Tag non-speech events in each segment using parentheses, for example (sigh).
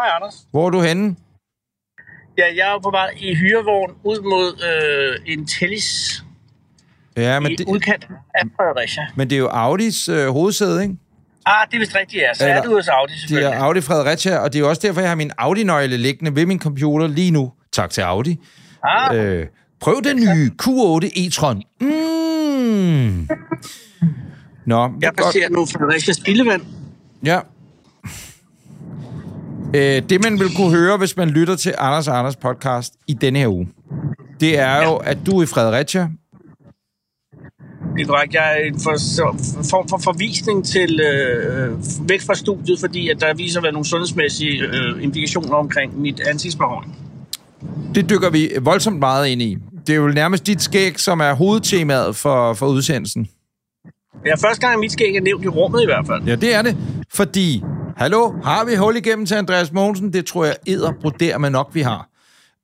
Hej, Anders. Hvor er du henne? Ja, jeg er på vej i hyrevogn ud mod øh, en Tellis Ja, men i det, udkanten af Fredericia. men det er jo Audis øh, hovedsæde, ikke? Ah, det er vist rigtigt, ja. Så Eller- er det hos Audi, Det er selvfølgelig. Audi Fredericia, og det er jo også derfor, jeg har min Audi-nøgle liggende ved min computer lige nu. Tak til Audi. Ah, Øh, prøv den nye Q8 e-tron. Mm. Nå, jeg godt. passerer nu Fredericia Spildevand. Ja. Øh, det, man vil kunne høre, hvis man lytter til Anders og Anders podcast i denne her uge, det er jo, at du er i Fredericia. Det er korrekt. Jeg er en for, form for forvisning til øh, væk fra studiet, fordi at der viser været nogle sundhedsmæssige øh, indikationer omkring mit ansigtsbehåring. Det dykker vi voldsomt meget ind i. Det er jo nærmest dit skæg, som er hovedtemaet for, for udsendelsen. Er første gang, mit skæg er nævnt i rummet i hvert fald. Ja, det er det. Fordi, hallo, har vi hul igennem til Andreas Mogensen? Det tror jeg æder broderer med nok, vi har.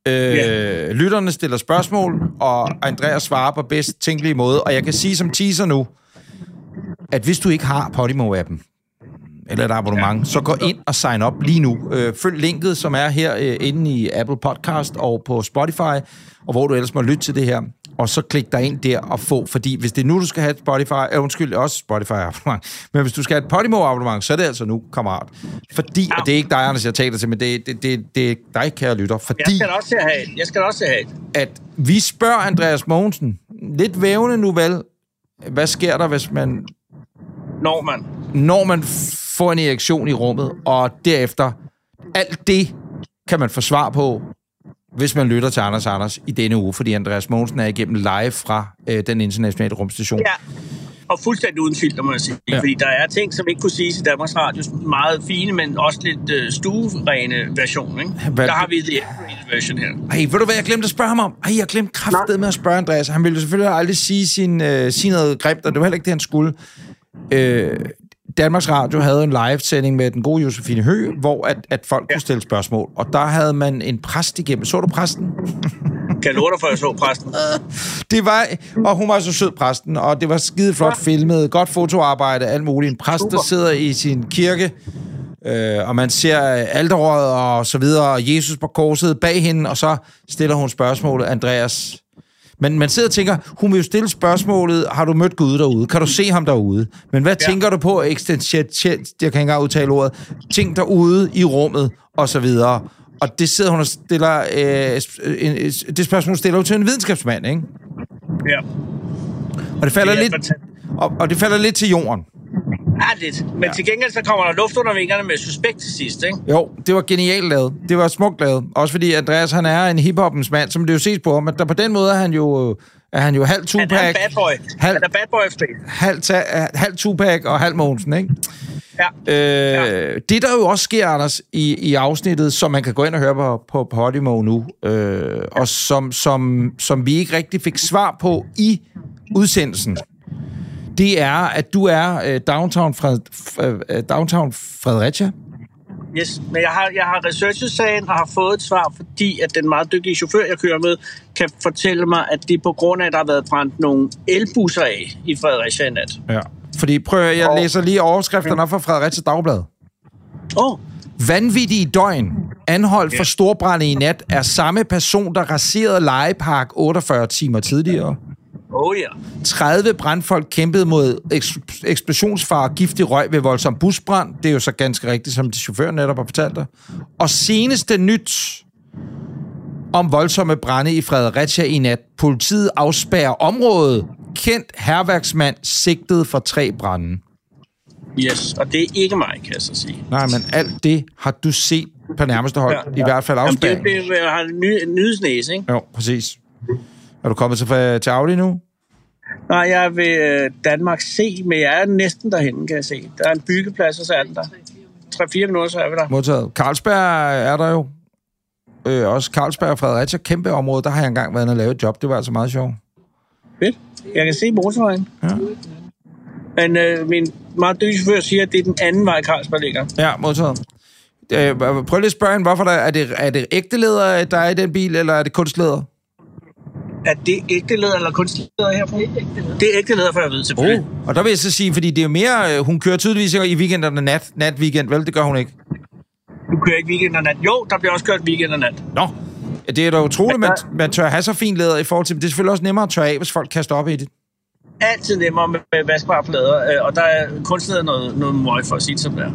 Øh, Ja. Lytterne stiller spørgsmål, og Andreas svarer på bedst tænkelige måde. Og jeg kan sige som teaser nu, at hvis du ikke har Podimo-appen, eller et abonnement, ja. så gå ind og sign op lige nu. Øh, følg linket, som er her øh, inde i Apple Podcast og på Spotify, og hvor du ellers må lytte til det her. Og så klik dig ind der og få, fordi hvis det er nu, du skal have et Spotify, øh, undskyld, også Spotify-abonnement, (laughs) men hvis du skal have et Podimo-abonnement, så er det altså nu, kammerat. Fordi, og det er ikke dig, Anders, jeg taler til, men det, det, det, det er dig, kære lytter, Jeg fordi skal da også have et. Jeg skal også have et. at vi spørger Andreas Mogensen, lidt vævende nu vel, hvad sker der, hvis man Når man. når man får en erektion i rummet, og derefter alt det kan man få svar på, hvis man lytter til Anders Anders i denne uge, fordi Andreas Mogensen er igennem live fra øh, den internationale rumstation. Ja. Og fuldstændig uden filter, må jeg sige. Ja. Fordi der er ting, som ikke kunne siges i Danmarks Radios meget fine, men også lidt øh, stuerene version. Ikke? Hvad- Der har vi the version her. Ej, ved du hvad, jeg glemte at spørge ham om? Ej, jeg glemte kraftedet med at spørge Andreas. Han ville selvfølgelig aldrig sige, sin, øh, sige noget grimt, og det var heller ikke det, han skulle. Øh, Danmarks Radio havde en live-sending med den gode Josefine Hø, hvor at, at folk ja. kunne stille spørgsmål. Og der havde man en præst igennem. Så du præsten? (laughs) Kan jeg dig, for jeg så præsten? (laughs) Det var, og hun var så sød, præsten, og det var skide flot filmet, godt fotoarbejde, alt muligt. En præst, der Super. sidder i sin kirke, øh, og man ser alterrådet og så videre, og Jesus på korset bag hende, og så stiller hun spørgsmålet, Andreas. Men man sidder og tænker, hun vil jo stille spørgsmålet, har du mødt Gud derude? Kan du se ham derude? Men hvad ja. Tænker du på eksistentielt, jeg kan ikke engang udtale ordet, ting derude i rummet, og så videre. Og det sidder hun og stiller, øh, sp- en, det spørgsmål stiller hun til en videnskabsmand, ikke? Ja. Og det falder Det lidt, og, og det falder lidt til jorden. Ja, lidt. Men ja. til gengæld så kommer der luft under vingerne med suspekt til sidst, ikke? Jo, det var genialt lavet. Det var smukt lavet. Også fordi Andreas, han er en hiphopens mand, som det jo ses på ham. Men der på den måde er han jo, er han jo halv Han er Tupac, bad boy. Halv- Han er bad boy halv, ta- halv Tupac og halv Mogensen, ikke? Ja. Øh, Det, der jo også sker, Anders, i, i afsnittet, som man kan gå ind og høre på, på Podimo nu, øh, og som, som, som vi ikke rigtig fik svar på i udsendelsen, det er, at du er øh, downtown, Fred, øh, downtown Fredericia. Yes, men jeg har, jeg har researchet sagen og har fået et svar, fordi at den meget dygtige chauffør, jeg kører med, kan fortælle mig, at det er på grund af, at der har været brændt nogle elbusser af i Fredericia i nat. Ja. Fordi prøv at, jeg Og- læser lige overskrifterne op fra Fredericia Dagblad. Åh, oh, Vanvittige døgn. Anholdt for storbrænde i nat er samme person, der raserede legepark 48 timer tidligere. Oh ja. 30 brandfolk kæmpede mod eks- eksplosionsfare giftig røg ved voldsom busbrand. Det er jo så ganske rigtigt, som de chauffører netop har fortalt dig. Og seneste nyt om voldsomme brænde i Fredericia i nat. Politiet afspærrer området. Kendt herværksmand sigtet for tre brænde. Yes, og det er ikke mig, kan jeg så sige. Nej, men alt det har du set på nærmeste hold. Ja, ja. I hvert fald Jamen, det, det, har en ny, en nyhedsnæse, ikke? Jo, præcis. Er du kommet til, til Audi nu? Nej, jeg er ved øh, Danmark C, men jeg er næsten derhen, kan jeg se. Der er en byggeplads, og så er den der. 3-4 minutter, så er vi der. Modtaget. Carlsberg er der jo. Øh, også Carlsberg og Fredericia, kæmpe område. Der har jeg engang været inde og lave et job. Det var altså meget sjovt. Fedt. Jeg kan se motorvejen. Ja. Men øh, min meget dygtige chauffør siger, at det er den anden vej, Carlsberg ligger. Ja, modtaget. Øh, prøv lige at spørge hende, hvorfor der, er, det, er det ægte læder, der er i den bil, eller er det kunstlæder? Er det ægte læder eller kunstleder herfra? Det er ægte læder, for jeg ved selvfølgelig. Og der vil jeg så sige, fordi det er mere, øh, hun kører tydeligvis i weekenderne nat, nat weekend, vel? Det gør hun ikke. Du kører ikke weekend og nat. Jo, der bliver også kørt weekend og nat. Nå, det er da utroligt, Men man, man tør have så fin læder i forhold til... Det er selvfølgelig også nemmere at tørre af, hvis folk kaster op i det. Altid nemmere med med vaskbare plader, øh, og der er kunstigt noget, noget møg for at sige det som det er.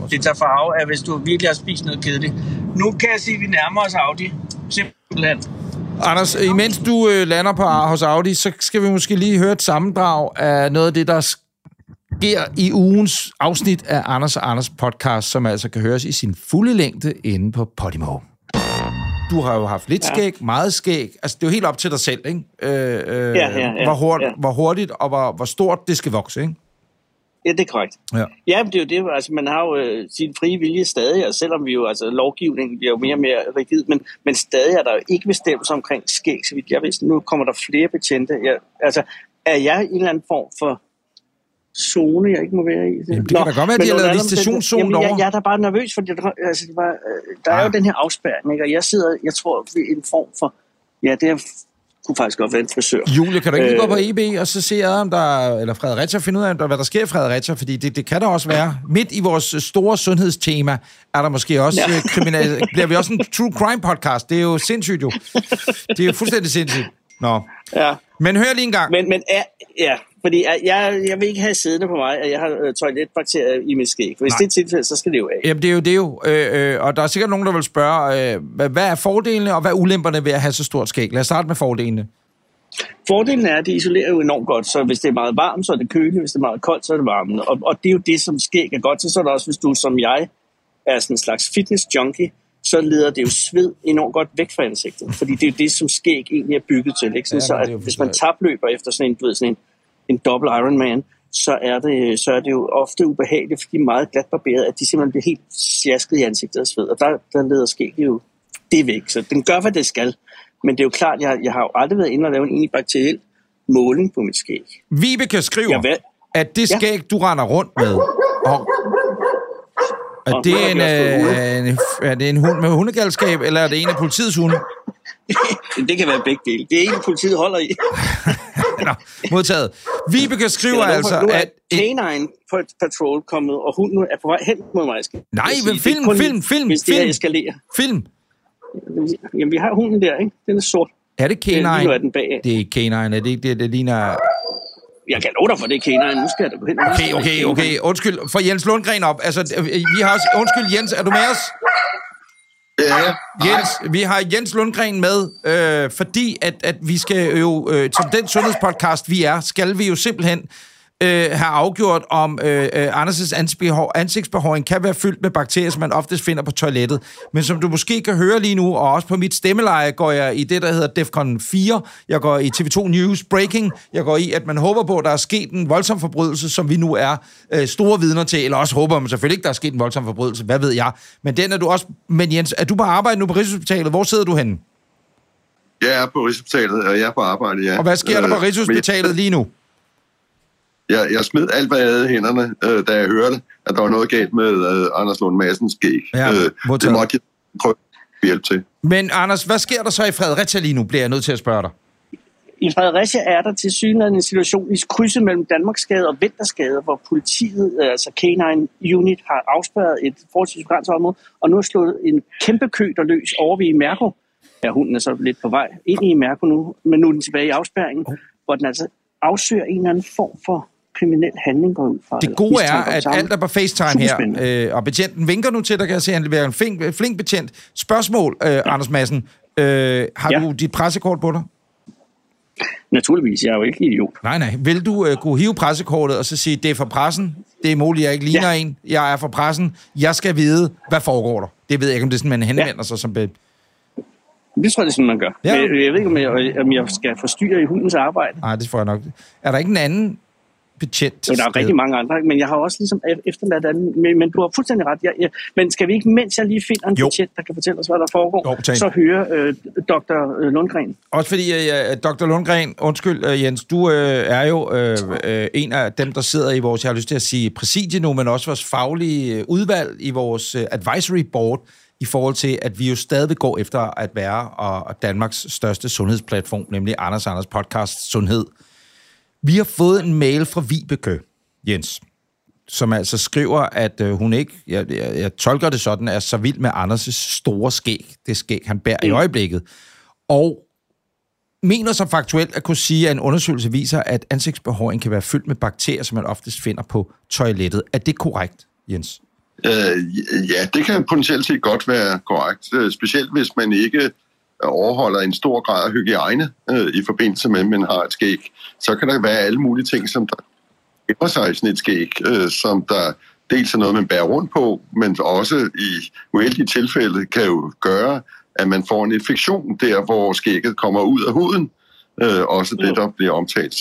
Ja, Det tager farve af, hvis du virkelig har spist noget kedeligt. Nu kan jeg sige, at vi nærmer os Audi. Simpelthen. Anders, imens du øh, lander på hos Audi, så skal vi måske lige høre et sammendrag af noget af det, der sker i ugens afsnit af Anders og Anders podcast, som altså kan høres i sin fulde længde inde på Podimo. Du har jo haft lidt skæg, meget skæg. Altså, det er jo helt op til dig selv, ikke? Øh, øh, Ja, ja, ja, hvor, hurtigt, ja. hvor hurtigt og hvor, hvor stort det skal vokse, ikke? Ja, det er korrekt. Ja. Ja, men det er jo det, altså man har jo øh, sin frie vilje stadig, og selvom vi jo, altså lovgivningen bliver jo mere og mere rigid, men, men stadig er der jo ikke bestemmelser omkring skæg, så vidt jeg ved. Nu kommer der flere betjente. Jeg, altså, er jeg i en eller anden form for zone, jeg ikke må være i? Jamen, det kan da godt være, at de har lavet visitationszone Jamen, jeg, jeg er da bare nervøs, fordi det, altså, det var, øh, der er Ah. jo den her afspærring, ikke? og jeg sidder, jeg tror, ved en form for, ja, det er, kunne faktisk godt være en frisør. Julie, kan du ikke lige gå Øh. på EB og så se, om der, eller Fredericia, finde ud af, hvad der sker i Fredericia? Fordi det, det kan der også være. Midt i vores store sundhedstema er der måske også Ja. ja. kriminal... Bliver vi også en true crime podcast? Det er jo sindssygt jo. Det er jo fuldstændig sindssygt. Nå. Ja. Men hør lige en gang. Men, men er, ja, fordi jeg, jeg, jeg vil ikke have siddende på mig, at jeg har øh, toiletbakterier i mit skæg. Hvis Nej. det er tilfældet, så skal det jo af. Jamen, det er jo det jo. Øh, øh, og der er sikkert nogen, der vil spørge, øh, hvad, er fordelene og hvad er ulemperne ved at have så stort skæg? Lad os starte med fordelene. Fordelen er, at det isolerer jo enormt godt, så hvis det er meget varmt, så er det køligt, hvis det er meget koldt, så er det varmt. Og, og det er jo det, som skæg er godt til. Så er der også, hvis du som jeg er sådan en slags fitness junkie, så leder det jo sved enormt godt væk fra ansigtet. Fordi det er jo det, som skæg egentlig er bygget til. Ikke? Sådan, Ja, så at hvis man tabløber efter sådan en, du ved, sådan en, en dobbelt Ironman, så er, det, så er det jo ofte ubehageligt, fordi de er meget glat barberet, at de simpelthen bliver helt sjasket i ansigtet af sved. Og der, der leder skæg jo det væk. Så den gør, hvad det skal. Men det er jo klart, jeg, jeg har jo aldrig været inde og lave en egentlig bakteriel måling på mit skæg. Vibeke skriver, Jeg at det Ja. skæg, du render rundt med, og er det, en, øh, en, er det en hund med hundegalskab, eller er det en af politiets hunde? (laughs) Det kan være begge dele. Det er en, politiet holder i. (laughs) Nå, modtaget. Vibeke skriver nu- altså, er at... Canine Patrol kommet, og hunden er på vej hen mod mig. skal Nej, men Det er film, kun, film, film, Hvis det her film. eskalerer. Film. Jamen, vi har hunden der, ikke? Den er sort. Er det Lige nu er canine? den bagaf. Det er canine, er det ikke det, det ligner... Jeg kan love dig for, det er Canine. Nu skal jeg da gå hen. Okay, okay, okay. Undskyld, for Jens Lundgren op. Altså, øh, vi har også... Undskyld, Jens, er du med os? Ja, ja. Jens, vi har Jens Lundgren med, øh, fordi at, at vi skal jo, øh, som den sundhedspodcast vi er, skal vi jo simpelthen øh, have afgjort, om øh, øh, Anders' ansigtsbehår, ansigtsbehåring kan være fyldt med bakterier, som man oftest finder på toilettet. Men som du måske kan høre lige nu, og også på mit stemmeleje, går jeg i det, der hedder DEFCON 4. Jeg går i TV2 News Breaking. Jeg går i, at man håber på, at der er sket en voldsom forbrydelse, som vi nu er øh, store vidner til. Eller også håber man selvfølgelig ikke, der er sket en voldsom forbrydelse. Hvad ved jeg? Men den er du også... Men Jens, er du på arbejde nu på Rigshospitalet? Hvor sidder du henne? Jeg er på Rigshospitalet, og jeg er på arbejde, ja. Og hvad sker der på Øh, Rigshospitalet lige nu? Jeg, jeg smed alt, hvad jeg havde i hænderne, øh, da jeg hørte, at der var noget galt med øh, Anders Lund Madsens skæg. Ja, øh, det måtte jeg prøve at hjælpe til. Men Anders, hvad sker der så i Fredericia lige nu, bliver jeg nødt til at spørge dig. I Fredericia er der til synligheden en situation i krydset mellem Danmarksgade og Vintersgade, hvor politiet, øh, altså K9 Unit, har afspærret et forholdsvis begrænset område, og nu er slået en kæmpe kø, der løs over ved Mærko. Ja, hunden er så lidt på vej ind i Mærko nu, men nu er den tilbage i afspærringen, hvor den altså afsøger en eller anden form for kriminel handling går ud fra. Det gode er, at alt er på FaceTime her, øh, og betjenten vinker nu til dig, kan jeg se, han leverer en flink, flink betjent. Spørgsmål, øh, Anders Madsen. Øh, har Ja. du dit pressekort på dig? Naturligvis, jeg er jo ikke idiot. Nej, nej. Vil du øh, kunne hive pressekortet og så sige, det er for pressen, det er muligt, jeg ikke ligner Ja. en, jeg er for pressen, jeg skal vide, hvad foregår der? Det ved jeg ikke, om det er sådan, man henvender sig som... Be- Det tror jeg, det er sådan, man gør. Ja. Ja. Men jeg ved ikke, om jeg, om jeg skal forstyrre i hundens arbejde. Nej, det får jeg nok. Er der ikke en anden betjent Jo, der er rigtig mange andre, men jeg har også ligesom efterladt anden. Men, men du har fuldstændig ret. Jeg, jeg, men skal vi ikke, mens jeg lige finder en Jo. betjent, der kan fortælle os, hvad der foregår, Jo, så høre øh, Dr. Lundgren. Også fordi, øh, Dr. Lundgren, undskyld øh, Jens, du øh, er jo øh, øh, en af dem, der sidder i vores, jeg har lyst til at sige præsidie nu, men også vores faglige øh, udvalg i vores øh, advisory board, i forhold til, at vi jo stadig går efter at være og, og Danmarks største sundhedsplatform, nemlig Anders Anders podcast Sundhed. Vi har fået en mail fra Vibeke, Jens. som altså skriver, at øh, hun ikke, jeg, jeg, jeg tolker det sådan, er så vild med Anders' store skæg, det skæg, han bærer mm. i øjeblikket. Og mener så faktuelt at kunne sige, at en undersøgelse viser, at ansigtsbehåring kan være fyldt med bakterier, som man oftest finder på toilettet. Er det korrekt, Jens? Øh, ja, det kan potentielt set godt være korrekt. Øh, specielt hvis man ikke overholder en stor grad af hygiejne øh, i forbindelse med, at man har et skæg. Så kan der være alle mulige ting, som der gemmer sig i sådan et skæg, øh, som der dels er noget, man bærer rundt på, men også i uheldige tilfælde kan jo gøre, at man får en infektion der, hvor skægget kommer ud af huden. Øh, også det, der bliver omtalt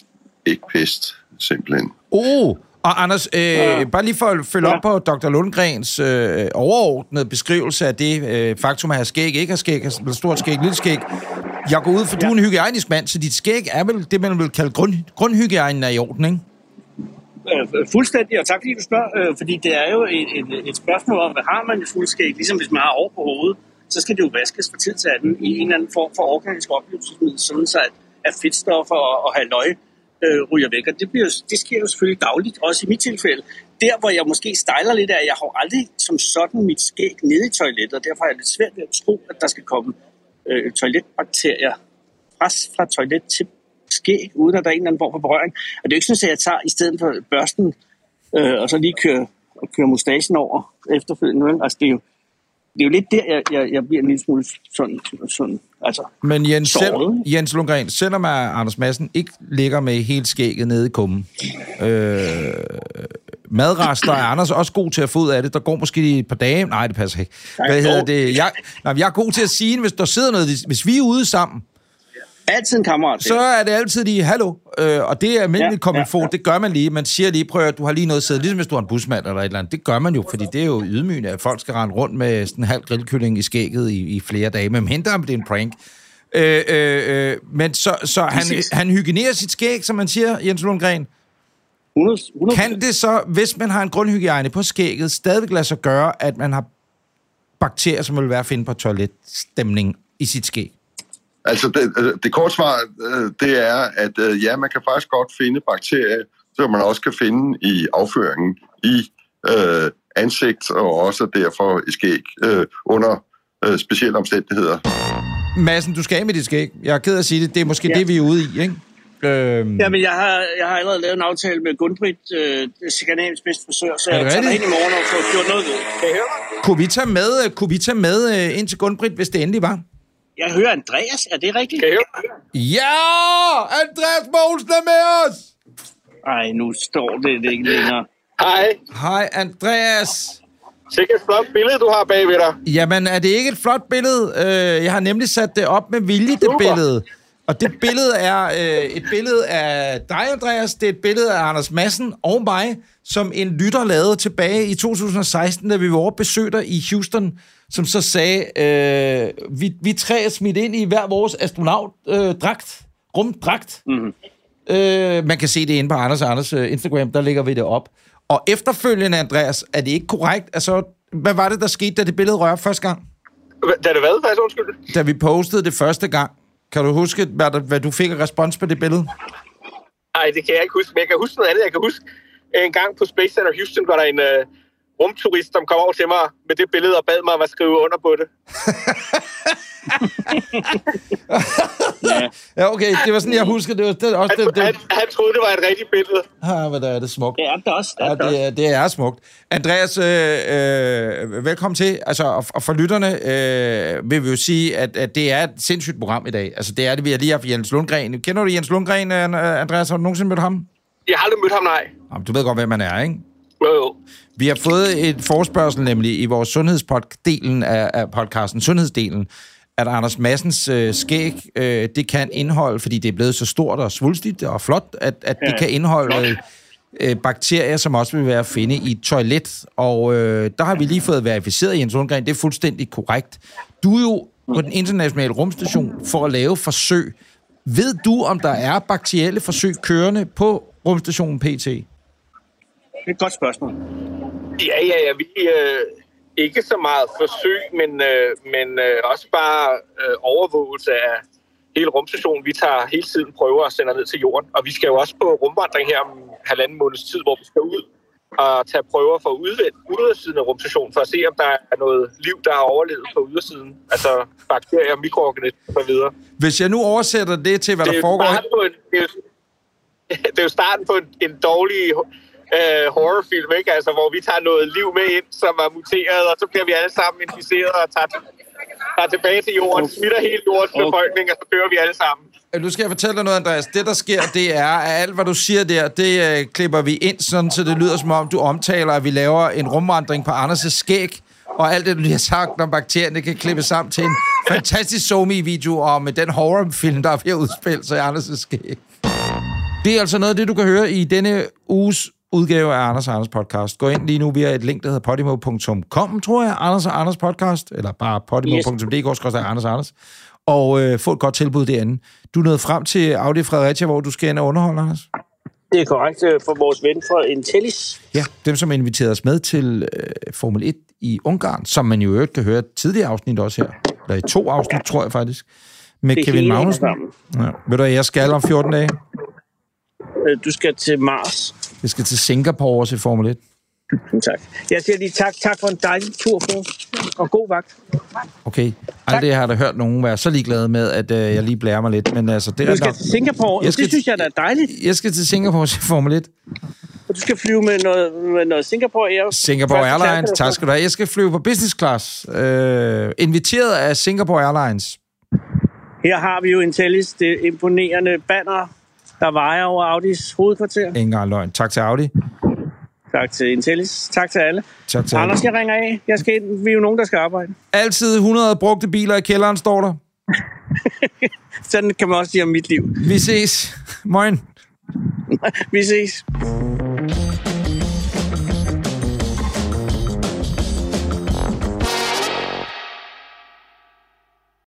ægpest, simpelthen. Oh, og Anders, øh, ja. bare lige for at følge ja. op på Dr. Lundgrens øh, overordnede beskrivelse af det øh, faktum, at have skæg, ikke har skæg, har stort skæg, lille skæg. Jeg går ud, for ja. du er en hygiejnisk mand, så dit skæg er vel det, man vil kalde grund, grundhygiejnen er i orden, ikke? Øh, fuldstændig, og tak fordi du spørger, øh, fordi det er jo et, et, et spørgsmål om, hvad har man i fuldskæg, ligesom hvis man har over på hovedet, så skal det jo vaskes fra tid til anden i en eller anden form for organisk oplevelsesmiddel, sådan så at, at fedtstoffer og, og halvøj øh, ryger væk. Og det, bliver, det sker jo selvfølgelig dagligt, også i mit tilfælde. Der, hvor jeg måske stejler lidt af, jeg har aldrig som sådan mit skæg nede i toilettet, og derfor er det lidt svært ved at tro, at der skal komme øh, toiletbakterier fra, fra toilet til skæg, uden at der er en eller anden form for berøring. Og det er jo ikke sådan, at jeg tager i stedet for børsten, øh, og så lige kører, og kører mustachen over efterfølgende. Altså, det er jo, det er jo lidt der, jeg, jeg, jeg bliver en lille smule sådan, sådan altså, Men Jens, selv, Jens Lundgren, selvom Anders Madsen ikke ligger med helt skægget nede i kummen, øh, madrester er Anders også god til at få ud af det. Der går måske et par dage. Nej, det passer ikke. Hvad hedder det? Jeg, nej, jeg er god til at sige, hvis der sidder noget... Hvis vi er ude sammen, Altid en kammerat. Så er det altid lige, hallo, øh, og det er almindeligt ja, kommentar, ja, ja. det gør man lige. Man siger lige, prøv at du har lige noget sæde, ligesom hvis du har en busmand eller et eller andet. Det gør man jo, fordi det er jo ydmygende, at folk skal rende rundt med sådan en halv grillkylling i skægget i, i flere dage, men mindre om det er en prank. Øh, øh, øh, men så, så han, han hygienerer sit skæg, som man siger, Jens Lundgren. 100, 100%. Kan det så, hvis man har en grundhygiejne på skægget, stadigvæk lade sig gøre, at man har bakterier, som vil være at finde på toiletstemning i sit skæg? Altså, det, øh, det korte svar, øh, det er, at øh, ja, man kan faktisk godt finde bakterier, som man også kan finde i afføringen, i øh, ansigt og også derfor i skæg, øh, under øh, specielle omstændigheder. Madsen, du skal af med dit skæg. Jeg er ked af at sige det. Det er måske ja. det, vi er ude i, ikke? Øhm. Ja, men jeg har, jeg har allerede lavet en aftale med Gundbrit, øh, Skandinavisk bedste frisør, så jeg tager ind i morgen og får gjort noget ved. Kan I høre mig? Kunne vi tage med, kunne vi tage med ind til Gundbrit, hvis det endelig var? Jeg hører Andreas. Er det rigtigt? Kan jeg Ja! Andreas Mogensen er med os! Ej, nu står det ikke længere. Hej. Hej, Andreas. Sikke et flot billede, du har bagved dig. Jamen, er det ikke et flot billede? Øh, jeg har nemlig sat det op med vilje, det billede. Og det billede er øh, et billede af dig, Andreas. Det er et billede af Anders Madsen og mig, som en lytter lavede tilbage i 2016, da vi var over besøg i Houston som så sagde, øh, vi, vi tre er smidt ind i hver vores astronaut-dragt, øh, rumdragt. Mm-hmm. Øh, man kan se det inde på Anders og Anders uh, Instagram, der lægger vi det op. Og efterfølgende, Andreas, er det ikke korrekt? Altså, hvad var det, der skete, da det billede rørte første gang? Da det hvad, faktisk undskyld? Da vi postede det første gang. Kan du huske, hvad, der, hvad du fik af respons på det billede? Nej, det kan jeg ikke huske, men jeg kan huske noget andet. Jeg kan huske, en gang på Space Center Houston var der en, uh, rumturist, som kom over til mig med det billede og bad mig at skrive under på det. ja. (laughs) ja, okay, det var sådan, jeg husker. Det var det, også, han, det, det... Han, han troede, det var et rigtigt billede. Ja, men der er det smukt. Det er det også. Det er, ja, det, er, det er smukt. Andreas, øh, øh, velkommen til. Altså, og, og for lytterne øh, vil vi jo sige, at, at det er et sindssygt program i dag. Altså, det er det, vi har lige haft Jens Lundgren. Kender du Jens Lundgren, Andreas? Har du nogensinde mødt ham? Jeg har aldrig mødt ham, nej. Jamen, du ved godt, hvem man er, ikke? Jo, jo. Vi har fået et forspørgsel nemlig i vores sundhedspoddelen af, af podcasten, sundhedsdelen, at Anders Massens øh, skæg, øh, det kan indeholde, fordi det er blevet så stort og svulstigt og flot, at, at det kan indeholde øh, bakterier, som også vil være at finde i et toilet. Og øh, der har vi lige fået verificeret, Jens Lundgren, det er fuldstændig korrekt. Du er jo på den internationale rumstation for at lave forsøg. Ved du, om der er bakterielle forsøg kørende på rumstationen PT? Det er et godt spørgsmål. Ja, ja, ja. Vi øh, ikke så meget forsøg, men, øh, men øh, også bare øh, overvågelse af hele rumstationen. Vi tager hele tiden prøver og sender ned til jorden. Og vi skal jo også på rumvandring her om halvanden måneds tid, hvor vi skal ud at tage prøver for ydersiden af rumstationen, for at se, om der er noget liv, der har overlevet på ydersiden. Altså bakterier, mikroorganismer og videre. Hvis jeg nu oversætter det til, hvad Det er der foregår... en, det, er jo, (laughs) det er jo starten på en, en dårlig øh, horrorfilm, ikke? Altså, hvor vi tager noget liv med ind, som er muteret, og så bliver vi alle sammen inficeret og tager, tager tilbage til jorden, smitter hele jordens Okay. befolkning, og så dør vi alle sammen. Nu skal jeg fortælle dig noget, Andreas. Det, der sker, det er, at alt, hvad du siger der, det øh, klipper vi ind, sådan, så det lyder som om, du omtaler, at vi laver en rumvandring på Anders' skæg, og alt det, du lige har sagt om bakterierne, kan klippes sammen til en fantastisk somi-video om øh, den horrorfilm, der er ved at udspille sig i Anders' skæg. Det er altså noget af det, du kan høre i denne uges udgave af Anders og Anders podcast. Gå ind lige nu via et link, der hedder podimo.com, tror jeg, Anders og Anders podcast, eller bare podimo.dk, yes. Anders og Anders, og øh, få et godt tilbud derinde. Du er nået frem til Audi Fredericia, hvor du skal ind og underholde, Anders. Det er korrekt øh, for vores ven fra Intellis. Ja, dem som inviterede os med til øh, Formel 1 i Ungarn, som man jo i øvrigt kan høre tidligere afsnit også her. Eller i to afsnit, tror jeg faktisk. Med Det Kevin Magnussen. Ja. Ved du, jeg skal om 14 dage? Øh, Du skal til Mars. Jeg skal til Singapore og se Formel 1. Tak. Jeg siger lige tak. Tak for en dejlig tur på. Og god vagt. Okay. Aldrig har jeg da hørt nogen være så ligeglade med, at øh, jeg lige blærer mig lidt. Men altså, det er Du skal nok... til Singapore. Jeg skal det synes jeg da er dejligt. Jeg skal til Singapore og se Formel 1. Og du skal flyve med noget, med noget Singapore Air. Singapore Airlines, tak skal du have. Jeg skal flyve på business class. Øh, inviteret af Singapore Airlines. Her har vi jo Intellis, det imponerende banner, der vejer over Audis hovedkvarter. Ingen engang løgn. Tak til Audi. Tak til Intellis. Tak til alle. Tak til Anders, jeg ringer af. Jeg skal. Vi er jo nogen, der skal arbejde. Altid 100 brugte biler i kælderen, står der. (laughs) Sådan kan man også sige om mit liv. Vi ses. Moin. (laughs) Vi ses.